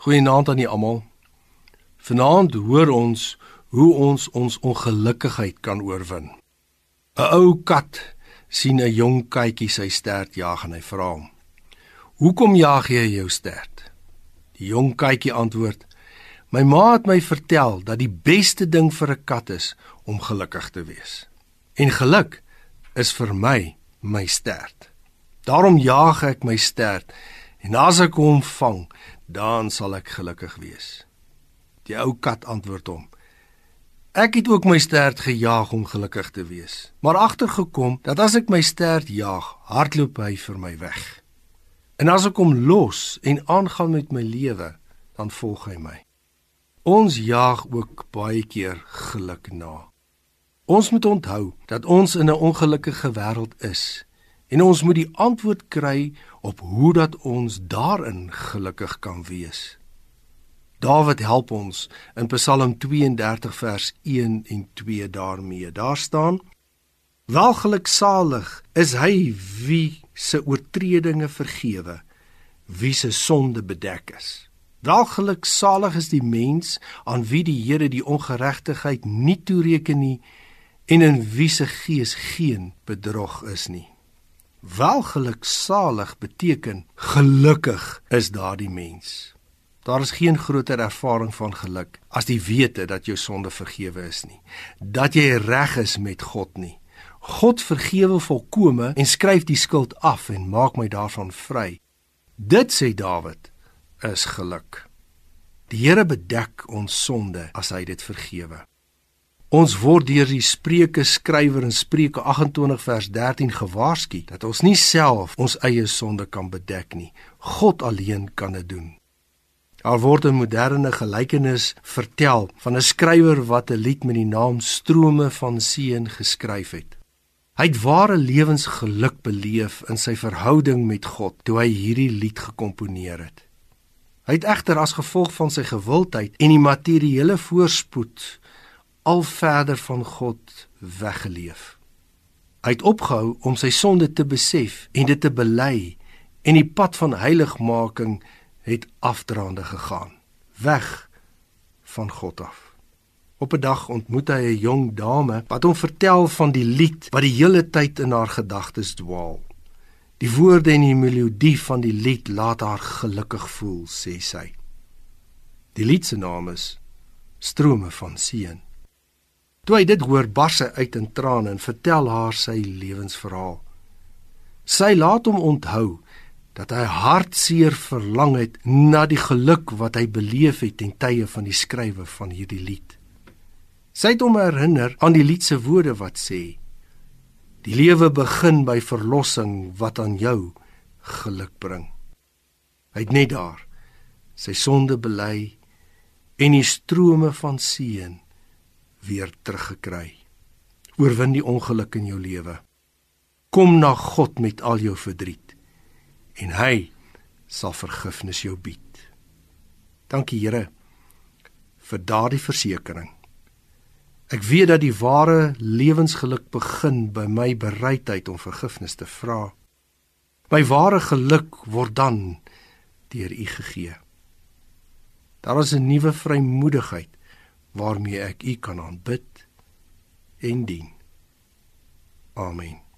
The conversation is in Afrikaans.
Goeienaand aan julle almal. Vanaand hoor ons hoe ons ons ongelukkigheid kan oorwin. 'n Ou kat sien 'n jong katjie sy stert jag en hy vra hom: "Hoekom jag jy jou stert?" Die jong katjie antwoord: "My ma het my vertel dat die beste ding vir 'n kat is om gelukkig te wees. En geluk is vir my my stert. Daarom jag ek my stert en as ek hom vang, dan sal ek gelukkig wees." Die ou kat antwoord hom: Ek het ook my stert gejaag om gelukkig te wees, maar agtergekom dat as ek my stert jaag, hardloop hy vir my weg. En as ek hom los en aangaan met my lewe, dan volg hy my. Ons jaag ook baie keer geluk na. Ons moet onthou dat ons in 'n ongelukkige wêreld is en ons moet die antwoord kry op hoe dat ons daarin gelukkig kan wees. Dawid help ons in Psalm 32 vers 1 en 2 daarmee. Daar staan: Welgeluksalig is hy wie se oortredinge vergewe, wie se sonde bedek is. Welgeluksalig is die mens aan wie die Here die ongeregtigheid nie toereken nie en in wie se gees geen bedrog is nie. Welgeluksalig beteken gelukkig is daardie mens. Daar is geen groter ervaring van geluk as die wete dat jou sonde vergewe is nie, dat jy reg is met God nie. God vergewe volkome en skryf die skuld af en maak my daarvan vry. Dit sê Dawid is geluk. Die Here bedek ons sonde as hy dit vergewe. Ons word deur die Spreuke skrywer in Spreuke 28 vers 13 gewaarsku dat ons nie self ons eie sonde kan bedek nie. God alleen kan dit doen. Daar word 'n moderne gelykenis vertel van 'n skrywer wat 'n lied met die naam Strome van Seën geskryf het. Hy het ware lewensgeluk beleef in sy verhouding met God toe hy hierdie lied gekomponeer het. Hy het egter as gevolg van sy gewildheid en die materiële voorspoed al verder van God weggeleef. Hy het opgehou om sy sonde te besef en dit te bely en die pad van heiligmaking het afdraande gegaan, weg van God af. Op 'n dag ontmoet hy 'n jong dame wat hom vertel van die lied wat die hele tyd in haar gedagtes dwaal. Die woorde en die melodie van die lied laat haar gelukkig voel, sê sy. Die lied se naam is Strome van Seën. Toe hy dit hoor, bars hy uit in trane en vertel haar sy lewensverhaal. Sy laat hom onthou dat hy hartseer verlang het na die geluk wat hy beleef het ten tye van die skrywe van hierdie lied. Sy het hom herinner aan die lied se woorde wat sê: Die lewe begin by verlossing wat aan jou geluk bring. Hy het net daar sy sonde bely en die strome van seën weer teruggekry. Oorwin die ongeluk in jou lewe. Kom na God met al jou verdriet en hy sal vergifnis jou bied. Dankie Here vir daardie versekering. Ek weet dat die ware lewensgeluk begin by my bereidheid om vergifnis te vra. My ware geluk word dan deur U gegee. Daar is 'n nuwe vrymoedigheid waarmee ek U kan aanbid en dien. Amen.